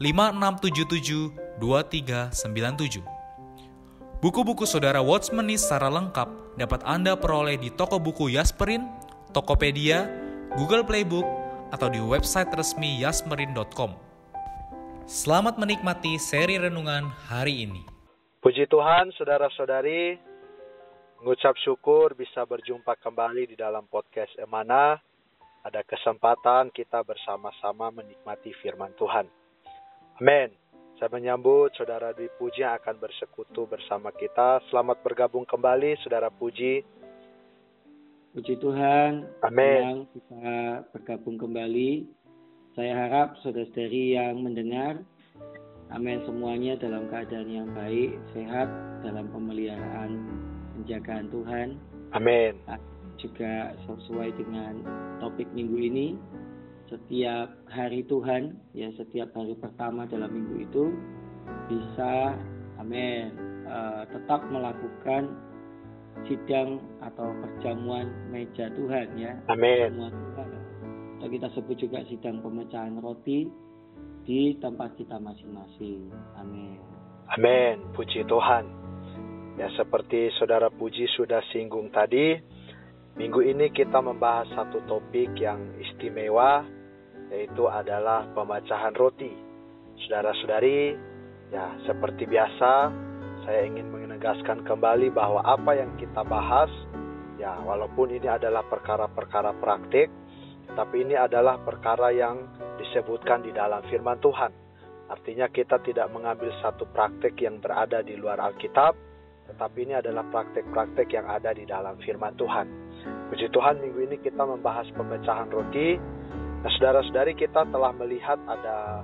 5677 2397. Buku-buku saudara Watchmeni secara lengkap dapat Anda peroleh di toko buku Yasmerin, Tokopedia, Google Playbook, atau di website resmi yasmerin.com. Selamat menikmati seri renungan hari ini. Puji Tuhan, saudara-saudari, mengucap syukur bisa berjumpa kembali di dalam podcast Emana. Ada kesempatan kita bersama-sama menikmati firman Tuhan. Amin. Saya menyambut Saudara Dwi Puji yang akan bersekutu bersama kita. Selamat bergabung kembali, Saudara Puji. Puji Tuhan. Amin. Kita bergabung kembali. Saya harap saudara-saudari yang mendengar, amin semuanya dalam keadaan yang baik, sehat, dalam pemeliharaan penjagaan Tuhan. Amin. Juga sesuai dengan topik minggu ini, setiap hari Tuhan, ya setiap hari pertama dalam minggu itu bisa, amin, uh, tetap melakukan sidang atau perjamuan meja Tuhan ya. Amin. Atau kita sebut juga sidang pemecahan roti di tempat kita masing-masing. Amin. Amin. Puji Tuhan. Ya seperti saudara Puji sudah singgung tadi, minggu ini kita membahas satu topik yang istimewa yaitu adalah pemecahan roti. Saudara-saudari, ya seperti biasa, saya ingin menegaskan kembali bahwa apa yang kita bahas, ya walaupun ini adalah perkara-perkara praktik, tapi ini adalah perkara yang disebutkan di dalam firman Tuhan. Artinya kita tidak mengambil satu praktik yang berada di luar Alkitab, tetapi ini adalah praktik-praktik yang ada di dalam firman Tuhan. Puji Tuhan, minggu ini kita membahas pemecahan roti, Nah, saudara-saudari kita telah melihat ada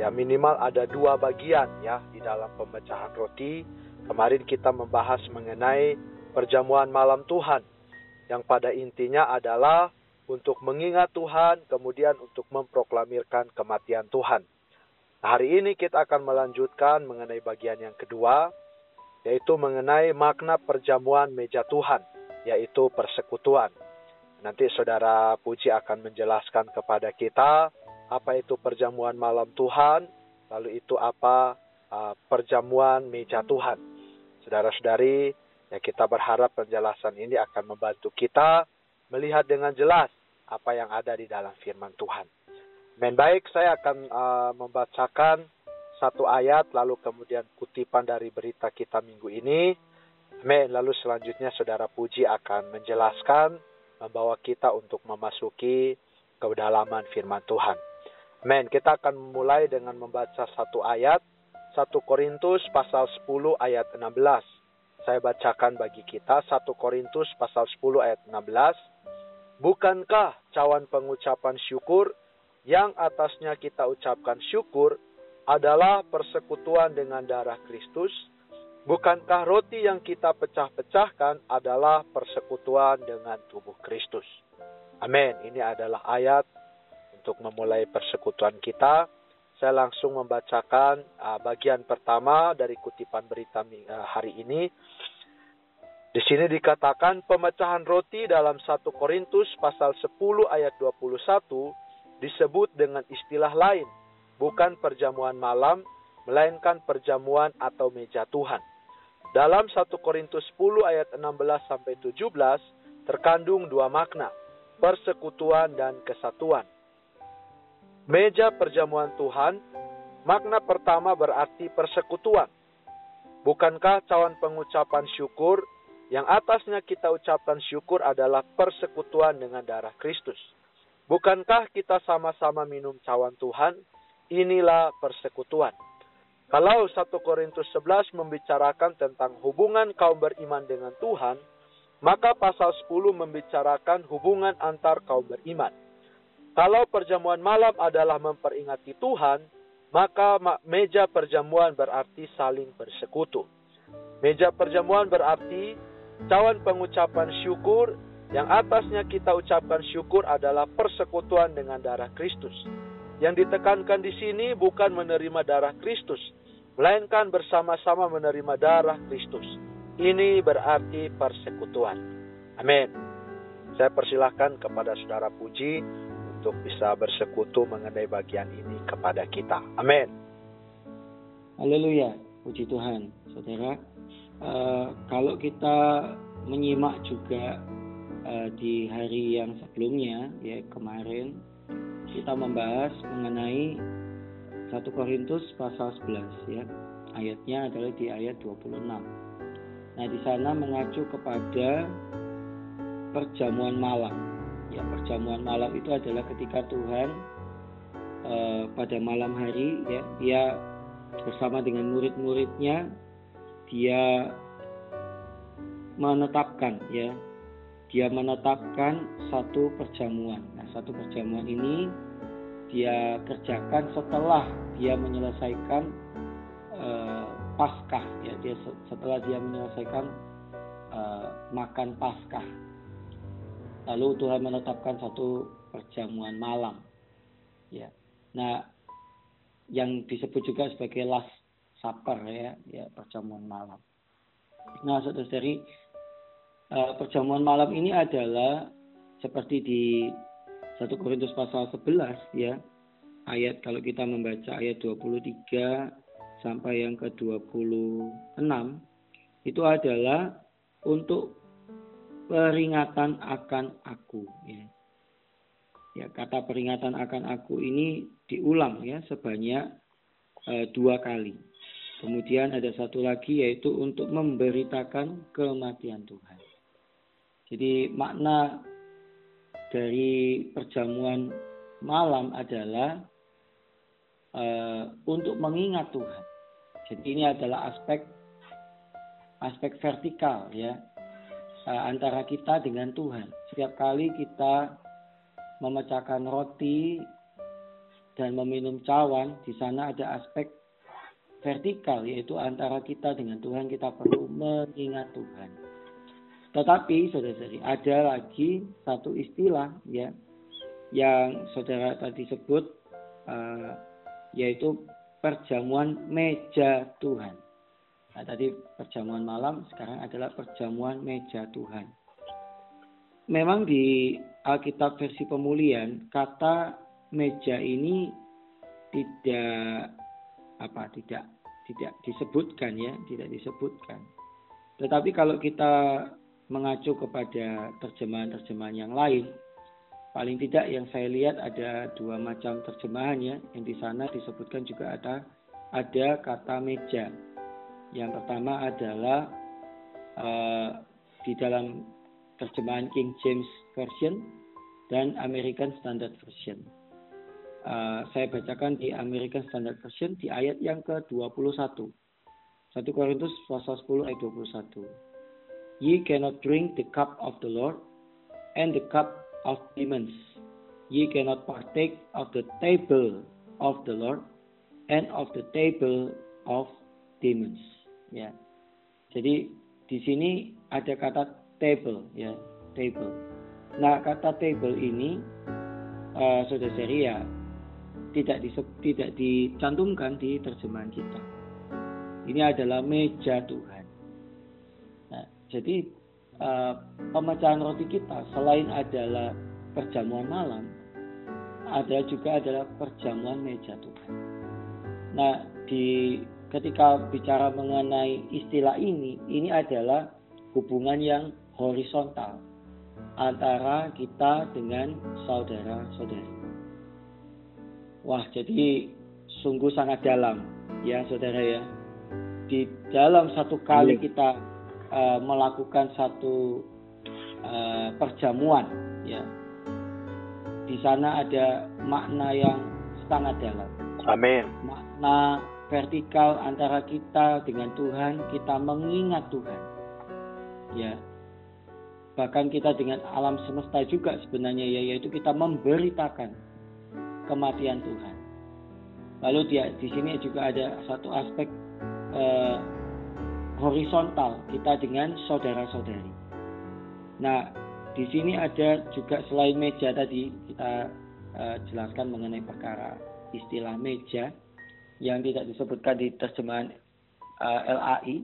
ya minimal ada dua bagian ya di dalam pemecahan roti. Kemarin kita membahas mengenai perjamuan malam Tuhan yang pada intinya adalah untuk mengingat Tuhan, kemudian untuk memproklamirkan kematian Tuhan. Nah, hari ini kita akan melanjutkan mengenai bagian yang kedua, yaitu mengenai makna perjamuan meja Tuhan, yaitu persekutuan. Nanti saudara Puji akan menjelaskan kepada kita apa itu perjamuan malam Tuhan, lalu itu apa uh, perjamuan meja Tuhan. Saudara-saudari, ya kita berharap penjelasan ini akan membantu kita melihat dengan jelas apa yang ada di dalam firman Tuhan. Men baik, saya akan uh, membacakan satu ayat lalu kemudian kutipan dari berita kita minggu ini. Men, lalu selanjutnya saudara Puji akan menjelaskan membawa kita untuk memasuki kedalaman firman Tuhan. Men, kita akan memulai dengan membaca satu ayat, 1 Korintus pasal 10 ayat 16. Saya bacakan bagi kita 1 Korintus pasal 10 ayat 16. Bukankah cawan pengucapan syukur yang atasnya kita ucapkan syukur adalah persekutuan dengan darah Kristus? Bukankah roti yang kita pecah-pecahkan adalah persekutuan dengan tubuh Kristus? Amin. Ini adalah ayat untuk memulai persekutuan kita. Saya langsung membacakan uh, bagian pertama dari kutipan berita uh, hari ini. Di sini dikatakan pemecahan roti dalam 1 Korintus pasal 10 ayat 21 disebut dengan istilah lain, bukan perjamuan malam, melainkan perjamuan atau meja Tuhan. Dalam 1 Korintus 10 ayat 16 sampai 17 terkandung dua makna, persekutuan dan kesatuan. Meja perjamuan Tuhan Makna pertama berarti persekutuan. Bukankah cawan pengucapan syukur yang atasnya kita ucapkan syukur adalah persekutuan dengan darah Kristus? Bukankah kita sama-sama minum cawan Tuhan? Inilah persekutuan. Kalau 1 Korintus 11 membicarakan tentang hubungan kaum beriman dengan Tuhan, maka pasal 10 membicarakan hubungan antar kaum beriman. Kalau perjamuan malam adalah memperingati Tuhan, maka meja perjamuan berarti saling bersekutu. Meja perjamuan berarti cawan pengucapan syukur yang atasnya kita ucapkan syukur adalah persekutuan dengan darah Kristus. Yang ditekankan di sini bukan menerima darah Kristus, melainkan bersama-sama menerima darah Kristus. Ini berarti persekutuan. Amin. Saya persilahkan kepada saudara Puji untuk bisa bersekutu mengenai bagian ini kepada kita. Amin. Haleluya, puji Tuhan, saudara. Uh, kalau kita menyimak juga uh, di hari yang sebelumnya, ya kemarin kita membahas mengenai 1 Korintus pasal 11 ya. Ayatnya adalah di ayat 26. Nah, di sana mengacu kepada perjamuan malam ya perjamuan malam itu adalah ketika Tuhan uh, pada malam hari ya dia bersama dengan murid-muridnya dia menetapkan ya dia menetapkan satu perjamuan satu perjamuan ini dia kerjakan setelah dia menyelesaikan uh, paskah ya dia setelah dia menyelesaikan uh, makan paskah Lalu Tuhan menetapkan satu perjamuan malam. Ya. Nah, yang disebut juga sebagai last supper ya, ya perjamuan malam. Nah, saudara-saudari, uh, perjamuan malam ini adalah seperti di 1 Korintus pasal 11 ya. Ayat kalau kita membaca ayat 23 sampai yang ke-26 itu adalah untuk peringatan akan aku ya. Ya, kata peringatan akan aku ini diulang ya sebanyak e, dua kali. Kemudian ada satu lagi yaitu untuk memberitakan kematian Tuhan. Jadi makna dari perjamuan malam adalah e, untuk mengingat Tuhan. Jadi ini adalah aspek aspek vertikal ya uh, antara kita dengan Tuhan. Setiap kali kita memecahkan roti dan meminum cawan, di sana ada aspek vertikal yaitu antara kita dengan Tuhan kita perlu mengingat Tuhan. Tetapi saudara-saudari ada lagi satu istilah ya yang saudara tadi sebut uh, yaitu perjamuan meja Tuhan. Nah, tadi perjamuan malam, sekarang adalah perjamuan meja Tuhan. Memang di Alkitab versi pemulihan, kata meja ini tidak apa tidak tidak disebutkan ya, tidak disebutkan. Tetapi kalau kita mengacu kepada terjemahan-terjemahan yang lain, paling tidak yang saya lihat ada dua macam terjemahannya. Yang di sana disebutkan juga ada ada kata meja yang pertama adalah uh, di dalam terjemahan King James Version dan American Standard Version. Uh, saya bacakan di American Standard Version di ayat yang ke-21. 1 Korintus pasal 10 ayat 21. Ye cannot drink the cup of the Lord and the cup of demons. Ye cannot partake of the table of the Lord and of the table of demons ya. Jadi di sini ada kata table ya, table. Nah, kata table ini uh, saudara seri ya tidak di, tidak dicantumkan di terjemahan kita. Ini adalah meja Tuhan. Jadi uh, pemecahan roti kita selain adalah perjamuan malam, ada juga adalah perjamuan meja Tuhan. Nah, di ketika bicara mengenai istilah ini, ini adalah hubungan yang horizontal antara kita dengan saudara-saudari. Wah, jadi sungguh sangat dalam ya saudara ya di dalam satu kali kita uh, melakukan satu uh, perjamuan ya. Di sana ada makna yang sangat dalam. Amin. Makna vertikal antara kita dengan Tuhan kita mengingat Tuhan ya. Bahkan kita dengan alam semesta juga sebenarnya ya yaitu kita memberitakan kematian Tuhan. Lalu dia di sini juga ada satu aspek eh, horizontal kita dengan saudara-saudari. Nah, di sini ada juga selain meja tadi kita eh, jelaskan mengenai perkara istilah meja yang tidak disebutkan di terjemahan eh, LAI.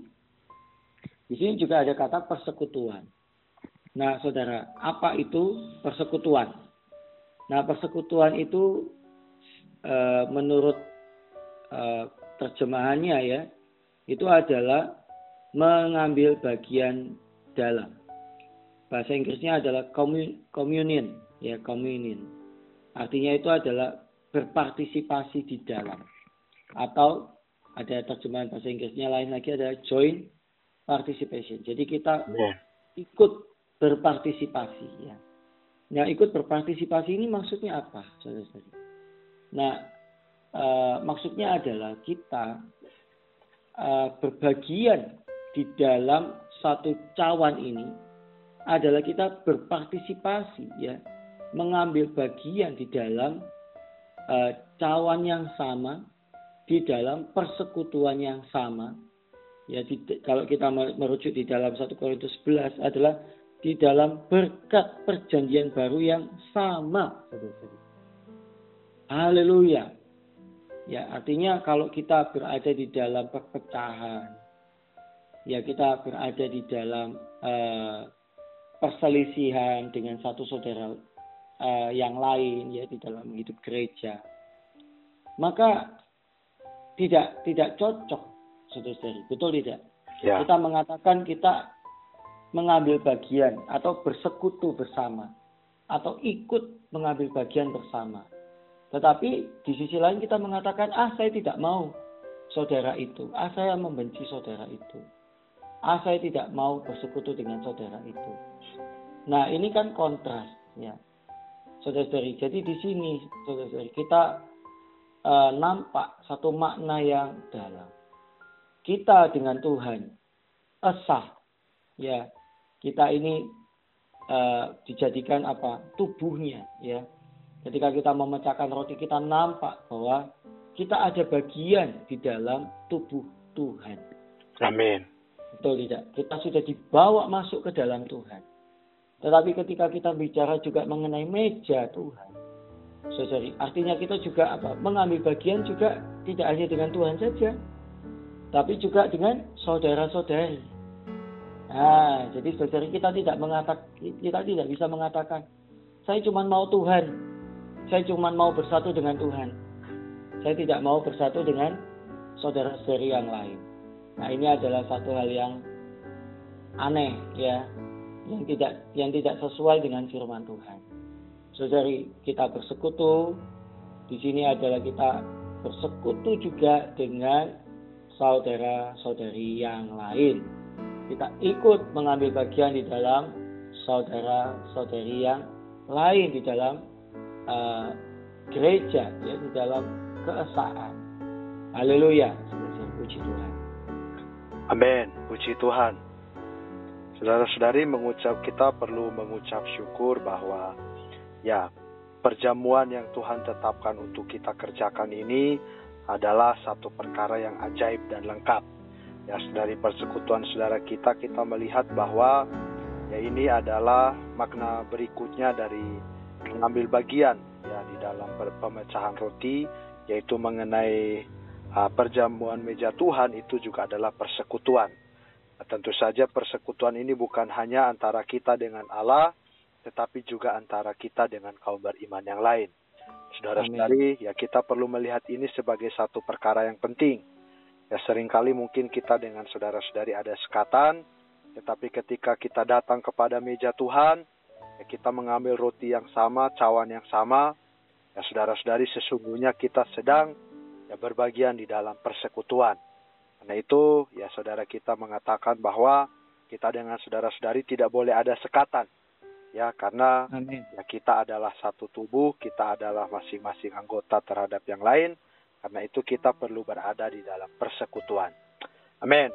Di sini juga ada kata persekutuan. Nah, saudara, apa itu persekutuan? Nah, persekutuan itu Eh, menurut uh, terjemahannya ya itu adalah mengambil bagian dalam. Bahasa Inggrisnya adalah communion ya communion. Artinya itu adalah berpartisipasi di dalam. Atau ada terjemahan bahasa Inggrisnya lain lagi adalah joint participation. Jadi kita ya. ikut berpartisipasi ya. Nah, ikut berpartisipasi ini maksudnya apa, saudara-saudari? Nah, e, maksudnya adalah kita e, berbagian di dalam satu cawan ini adalah kita berpartisipasi ya, mengambil bagian di dalam e, cawan yang sama, di dalam persekutuan yang sama. Ya, di, kalau kita merujuk di dalam 1 Korintus 11 adalah di dalam berkat perjanjian baru yang sama. Haleluya. Ya, artinya kalau kita berada di dalam perpecahan, ya kita berada di dalam uh, perselisihan dengan satu saudara uh, yang lain, ya di dalam hidup gereja, maka tidak tidak cocok, saudara-saudari, betul tidak? Ya. Kita mengatakan kita mengambil bagian atau bersekutu bersama atau ikut mengambil bagian bersama. Tetapi di sisi lain kita mengatakan, ah saya tidak mau saudara itu, ah saya membenci saudara itu, ah saya tidak mau bersekutu dengan saudara itu. Nah ini kan kontras ya, saudara-saudari. Jadi di sini saudara-saudari kita uh, nampak satu makna yang dalam. Kita dengan Tuhan esah ya kita ini uh, dijadikan apa tubuhnya ya Ketika kita memecahkan roti kita nampak bahwa kita ada bagian di dalam tubuh Tuhan. Amin. Betul tidak? Kita sudah dibawa masuk ke dalam Tuhan. Tetapi ketika kita bicara juga mengenai meja Tuhan, saudari, artinya kita juga apa? Mengambil bagian juga tidak hanya dengan Tuhan saja, tapi juga dengan saudara-saudari. Nah, jadi saudari kita tidak mengatakan, kita tidak bisa mengatakan, saya cuma mau Tuhan, saya cuma mau bersatu dengan Tuhan. Saya tidak mau bersatu dengan saudara-saudari yang lain. Nah, ini adalah satu hal yang aneh ya, yang tidak yang tidak sesuai dengan firman Tuhan. Saudari, kita bersekutu di sini adalah kita bersekutu juga dengan saudara-saudari yang lain. Kita ikut mengambil bagian di dalam saudara-saudari yang lain di dalam uh, gereja ya di dalam keesaan. Haleluya. Puji Tuhan. Amin. Puji Tuhan. Saudara-saudari mengucap kita perlu mengucap syukur bahwa ya perjamuan yang Tuhan tetapkan untuk kita kerjakan ini adalah satu perkara yang ajaib dan lengkap. Ya, dari persekutuan saudara kita kita melihat bahwa ya ini adalah makna berikutnya dari mengambil bagian ya di dalam pemecahan roti yaitu mengenai perjamuan meja Tuhan itu juga adalah persekutuan. Nah, tentu saja persekutuan ini bukan hanya antara kita dengan Allah tetapi juga antara kita dengan kaum beriman yang lain. Saudara-saudari, ya kita perlu melihat ini sebagai satu perkara yang penting. Ya sering kali mungkin kita dengan saudara-saudari ada sekatan, tetapi ketika kita datang kepada meja Tuhan, ya kita mengambil roti yang sama, cawan yang sama, ya saudara-saudari sesungguhnya kita sedang ya berbagian di dalam persekutuan. Karena itu ya saudara kita mengatakan bahwa kita dengan saudara-saudari tidak boleh ada sekatan. Ya, karena Amin. ya kita adalah satu tubuh, kita adalah masing-masing anggota terhadap yang lain. Karena itu kita perlu berada di dalam persekutuan. Amin.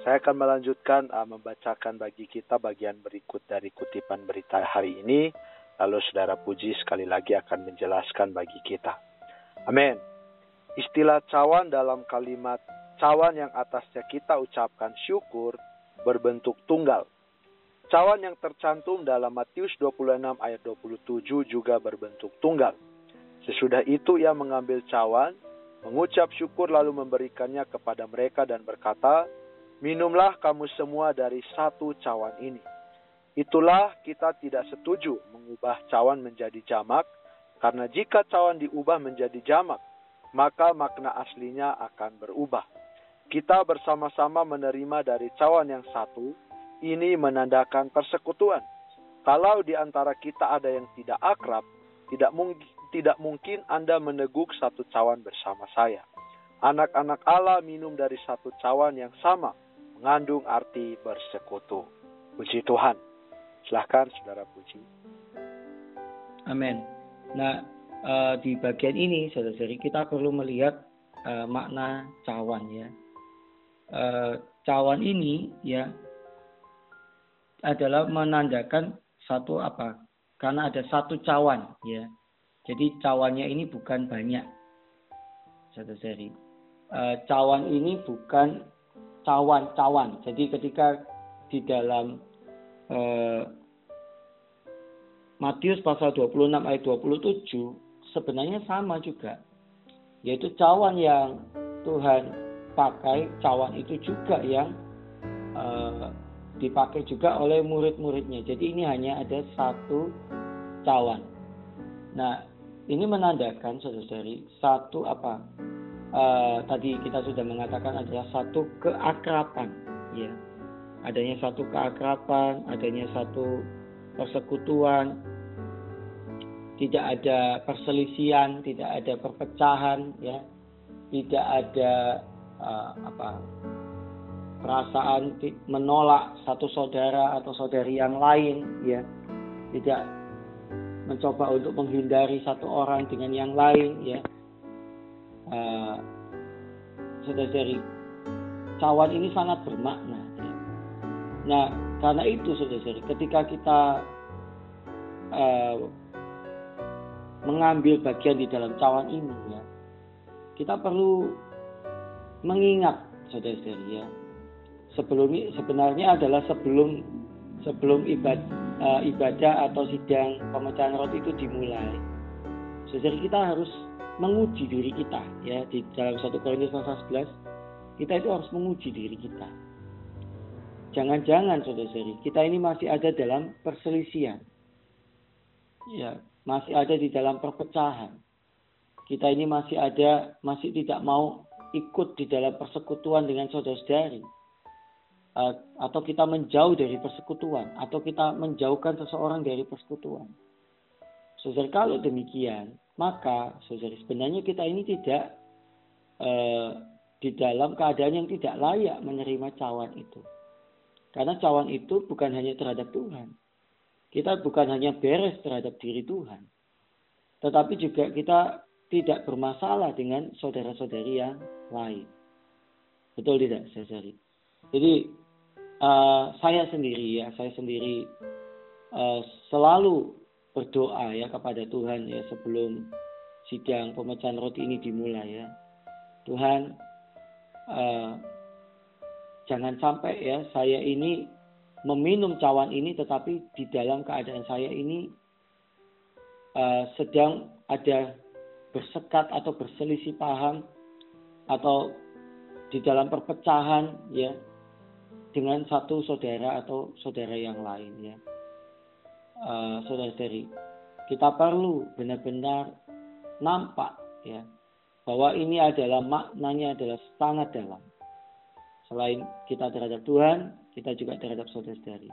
Saya akan melanjutkan uh, membacakan bagi kita bagian berikut dari kutipan berita hari ini. Lalu saudara Puji sekali lagi akan menjelaskan bagi kita. Amin. Istilah cawan dalam kalimat cawan yang atasnya kita ucapkan syukur berbentuk tunggal. Cawan yang tercantum dalam Matius 26 ayat 27 juga berbentuk tunggal. Sesudah itu ia mengambil cawan, mengucap syukur lalu memberikannya kepada mereka dan berkata, Minumlah kamu semua dari satu cawan ini. Itulah kita tidak setuju mengubah cawan menjadi jamak, karena jika cawan diubah menjadi jamak, maka makna aslinya akan berubah. Kita bersama-sama menerima dari cawan yang satu, ini menandakan persekutuan. Kalau di antara kita ada yang tidak akrab, tidak mungkin tidak mungkin Anda meneguk satu cawan bersama saya. Anak-anak Allah minum dari satu cawan yang sama, mengandung arti bersekutu. Puji Tuhan. Silahkan saudara puji. Amin. Nah, uh, di bagian ini saudara-saudari kita perlu melihat uh, makna cawan ya. Uh, cawan ini ya adalah menandakan satu apa? Karena ada satu cawan ya. Jadi cawannya ini bukan banyak. Saudara-saudari. Uh, cawan ini bukan cawan-cawan. Jadi ketika di dalam uh, Matius pasal 26 ayat 27 sebenarnya sama juga. Yaitu cawan yang Tuhan pakai, cawan itu juga yang uh, dipakai juga oleh murid-muridnya. Jadi ini hanya ada satu cawan. Nah, ini menandakan saudari satu apa? Uh, tadi kita sudah mengatakan adalah satu keakraban, ya. Adanya satu keakraban, adanya satu persekutuan, tidak ada perselisihan, tidak ada perpecahan, ya, tidak ada uh, apa perasaan menolak satu saudara atau saudari yang lain, ya, tidak mencoba untuk menghindari satu orang dengan yang lain, ya. Uh, saudari cawan ini sangat bermakna. Ya. Nah, karena itu saudari, ketika kita uh, mengambil bagian di dalam cawan ini ya. Kita perlu mengingat saudara-saudari ya. Sebelum sebenarnya adalah sebelum sebelum ibadah, uh, ibadah atau sidang pemecahan roti itu dimulai. Saudara kita harus menguji diri kita ya. Di dalam satu Korintus pasal 11 kita itu harus menguji diri kita. Jangan-jangan saudara-saudari kita ini masih ada dalam perselisihan. Ya masih ada di dalam perpecahan. Kita ini masih ada, masih tidak mau ikut di dalam persekutuan dengan saudara-saudari. Atau kita menjauh dari persekutuan. Atau kita menjauhkan seseorang dari persekutuan. Saudara, kalau demikian, maka saudara sebenarnya kita ini tidak eh, di dalam keadaan yang tidak layak menerima cawan itu. Karena cawan itu bukan hanya terhadap Tuhan, kita bukan hanya beres terhadap diri Tuhan, tetapi juga kita tidak bermasalah dengan saudara-saudari yang lain. Betul tidak, saudari? Jadi uh, saya sendiri ya, saya sendiri uh, selalu berdoa ya kepada Tuhan ya sebelum sidang pemecahan roti ini dimulai ya. Tuhan uh, jangan sampai ya saya ini meminum cawan ini tetapi di dalam keadaan saya ini uh, sedang ada bersekat atau berselisih paham atau di dalam perpecahan ya dengan satu saudara atau saudara yang lain ya. Uh, saudara-saudari kita perlu benar-benar nampak ya bahwa ini adalah maknanya adalah sangat dalam. Selain kita terhadap Tuhan kita juga terhadap saudara-saudari.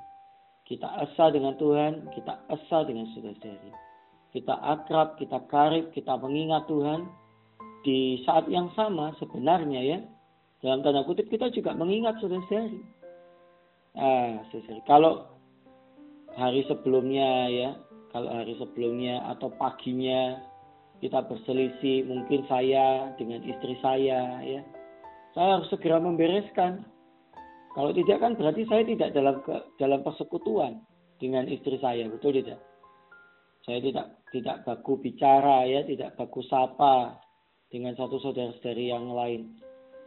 Kita asa dengan Tuhan, kita asa dengan saudara-saudari. Kita akrab, kita karib, kita mengingat Tuhan, di saat yang sama sebenarnya ya dalam tanda kutip kita juga mengingat saudara-saudari. Ah, saudara kalau hari sebelumnya ya, kalau hari sebelumnya atau paginya kita berselisih, mungkin saya dengan istri saya ya, saya harus segera membereskan. Kalau tidak kan berarti saya tidak dalam ke, dalam persekutuan dengan istri saya, betul tidak? Saya tidak tidak baku bicara ya, tidak baku sapa dengan satu saudara-saudari yang lain.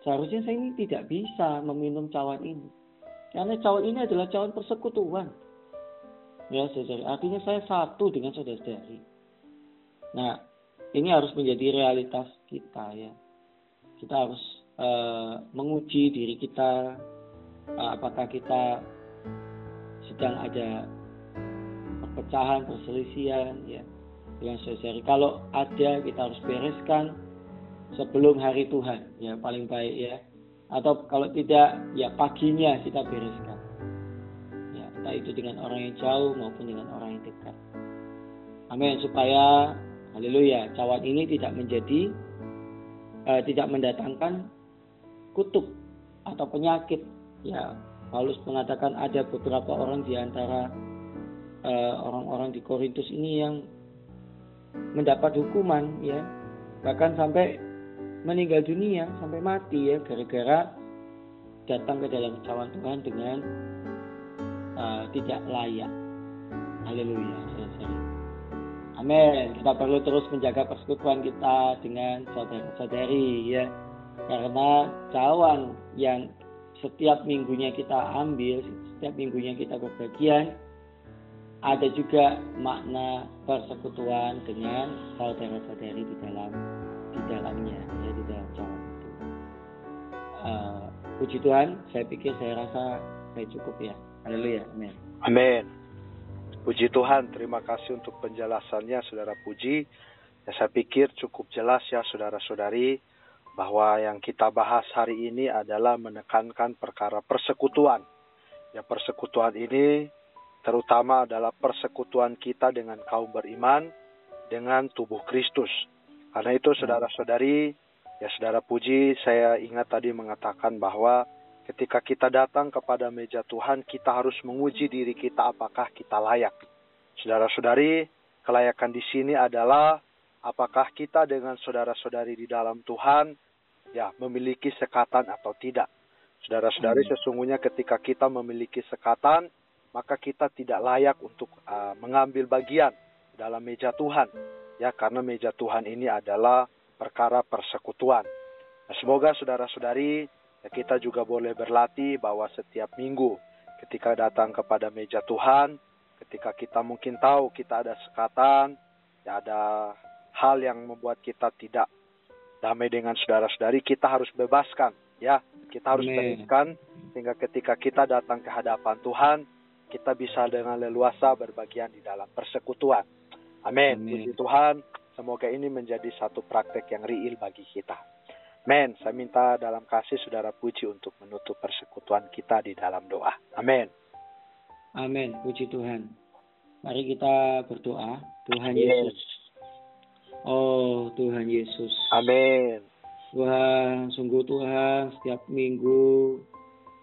Seharusnya saya ini tidak bisa meminum cawan ini. Karena cawan ini adalah cawan persekutuan. Ya, saudara. Artinya saya satu dengan saudara-saudari. Nah, ini harus menjadi realitas kita ya. Kita harus uh, menguji diri kita apakah kita sedang ada perpecahan, perselisihan ya dengan saudara. Kalau ada kita harus bereskan sebelum hari Tuhan ya paling baik ya. Atau kalau tidak ya paginya kita bereskan. Ya entah itu dengan orang yang jauh maupun dengan orang yang dekat. Amin supaya haleluya cawan ini tidak menjadi uh, tidak mendatangkan kutub atau penyakit ya Paulus mengatakan ada beberapa orang di antara uh, orang-orang di Korintus ini yang mendapat hukuman ya bahkan sampai meninggal dunia sampai mati ya gara-gara datang ke dalam cawan Tuhan dengan uh, tidak layak. Haleluya. Amin. Kita perlu terus menjaga persekutuan kita dengan saudara-saudari ya. Karena cawan yang setiap minggunya kita ambil, setiap minggunya kita berbagian, ada juga makna persekutuan dengan saudara-saudari di dalam di dalamnya ya di dalam cawan itu. Uh, puji Tuhan saya pikir saya rasa saya cukup ya. Haleluya amin. Amin. Puji Tuhan terima kasih untuk penjelasannya saudara puji. Ya, saya pikir cukup jelas ya saudara-saudari bahwa yang kita bahas hari ini adalah menekankan perkara persekutuan. Ya persekutuan ini terutama adalah persekutuan kita dengan kaum beriman dengan tubuh Kristus. Karena itu saudara-saudari, ya saudara puji, saya ingat tadi mengatakan bahwa ketika kita datang kepada meja Tuhan, kita harus menguji diri kita apakah kita layak. Saudara-saudari, kelayakan di sini adalah apakah kita dengan saudara-saudari di dalam Tuhan ya memiliki sekatan atau tidak. Saudara-saudari, sesungguhnya ketika kita memiliki sekatan, maka kita tidak layak untuk uh, mengambil bagian dalam meja Tuhan ya karena meja Tuhan ini adalah perkara persekutuan. Nah, semoga saudara-saudari ya kita juga boleh berlatih bahwa setiap minggu ketika datang kepada meja Tuhan, ketika kita mungkin tahu kita ada sekatan, ya ada hal yang membuat kita tidak damai dengan saudara-saudari, kita harus bebaskan, ya. Kita harus bebaskan sehingga ketika kita datang ke hadapan Tuhan, kita bisa dengan leluasa berbagian di dalam persekutuan. Amin. Puji Tuhan, semoga ini menjadi satu praktek yang real bagi kita. Amin. Saya minta dalam kasih saudara puji untuk menutup persekutuan kita di dalam doa. Amin. Amin. Puji Tuhan. Mari kita berdoa. Tuhan Yesus. Oh Tuhan Yesus. Amin. Tuhan, sungguh Tuhan, setiap minggu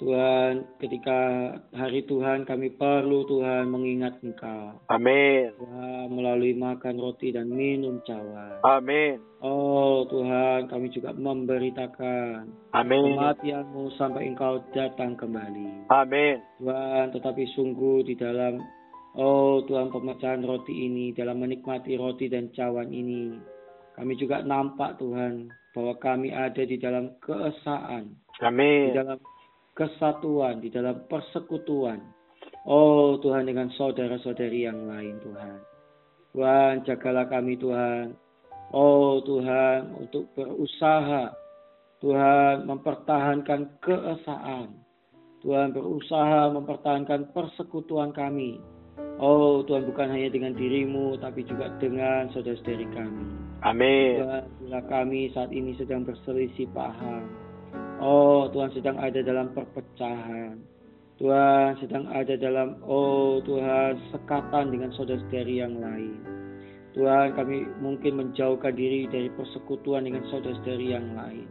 Tuhan, ketika hari Tuhan kami perlu Tuhan mengingat Engkau. Amin. Tuhan melalui makan roti dan minum cawan. Amin. Oh Tuhan, kami juga memberitakan Amin. kematianmu sampai Engkau datang kembali. Amin. Tuhan, tetapi sungguh di dalam Oh Tuhan pemecahan roti ini, dalam menikmati roti dan cawan ini, kami juga nampak Tuhan bahwa kami ada di dalam keesaan. Amin. Di dalam kesatuan, di dalam persekutuan. Oh Tuhan dengan saudara-saudari yang lain Tuhan. Tuhan jagalah kami Tuhan. Oh Tuhan untuk berusaha. Tuhan mempertahankan keesaan. Tuhan berusaha mempertahankan persekutuan kami. Oh Tuhan bukan hanya dengan dirimu tapi juga dengan saudara-saudari kami. Amin. Tuhan bila kami saat ini sedang berselisih paham Oh, Tuhan sedang ada dalam perpecahan. Tuhan sedang ada dalam, oh Tuhan, sekatan dengan saudara-saudari yang lain. Tuhan kami mungkin menjauhkan diri dari persekutuan dengan saudara-saudari yang lain.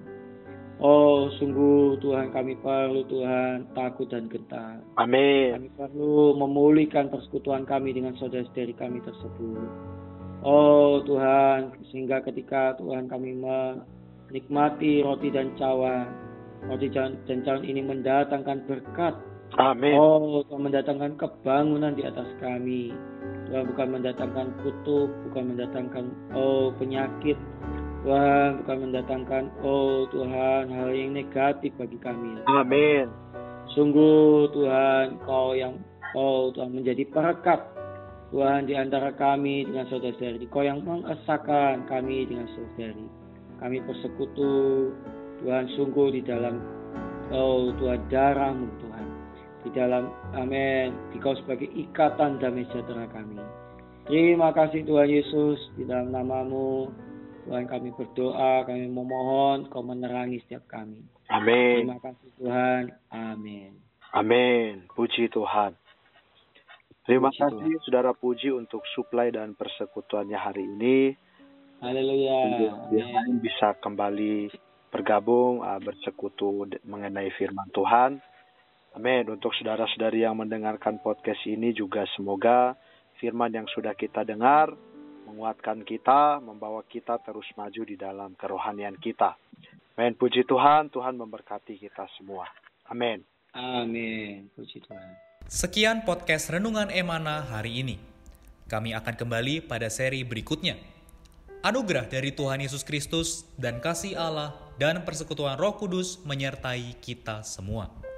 Oh, sungguh Tuhan kami perlu Tuhan takut dan gentar. Amin. Kami perlu memulihkan persekutuan kami dengan saudara-saudari kami tersebut. Oh Tuhan, sehingga ketika Tuhan kami menikmati roti dan cawan, roti dan cawan ini mendatangkan berkat. Amin. Oh, Tuhan mendatangkan kebangunan di atas kami. Tuhan bukan mendatangkan kutuk, bukan mendatangkan oh penyakit, Tuhan bukan mendatangkan oh Tuhan hal yang negatif bagi kami. Amin. Sungguh Tuhan Kau yang oh Tuhan menjadi perekat Tuhan di antara kami dengan saudara-saudari. Kau yang mengesahkan kami dengan saudari. Kami persekutu Tuhan sungguh di dalam oh Tuhan darahmu Tuhan. Di dalam amin. Di kau sebagai ikatan damai sejahtera kami. Terima kasih Tuhan Yesus di dalam namamu Tuhan kami berdoa, kami memohon kau menerangi setiap kami. Amin. Terima kasih Tuhan. Amin. Amin. Puji Tuhan. Terima Puji kasih Saudara Puji untuk suplai dan persekutuannya hari ini. Haleluya. Amin. bisa kembali bergabung uh, bersekutu mengenai firman Tuhan. Amin. Untuk saudara-saudari yang mendengarkan podcast ini juga semoga firman yang sudah kita dengar menguatkan kita, membawa kita terus maju di dalam kerohanian kita. Amin. Puji Tuhan, Tuhan memberkati kita semua. Amin. Amin. Puji Tuhan. Sekian podcast Renungan Emana hari ini. Kami akan kembali pada seri berikutnya. Anugerah dari Tuhan Yesus Kristus dan kasih Allah dan persekutuan Roh Kudus menyertai kita semua.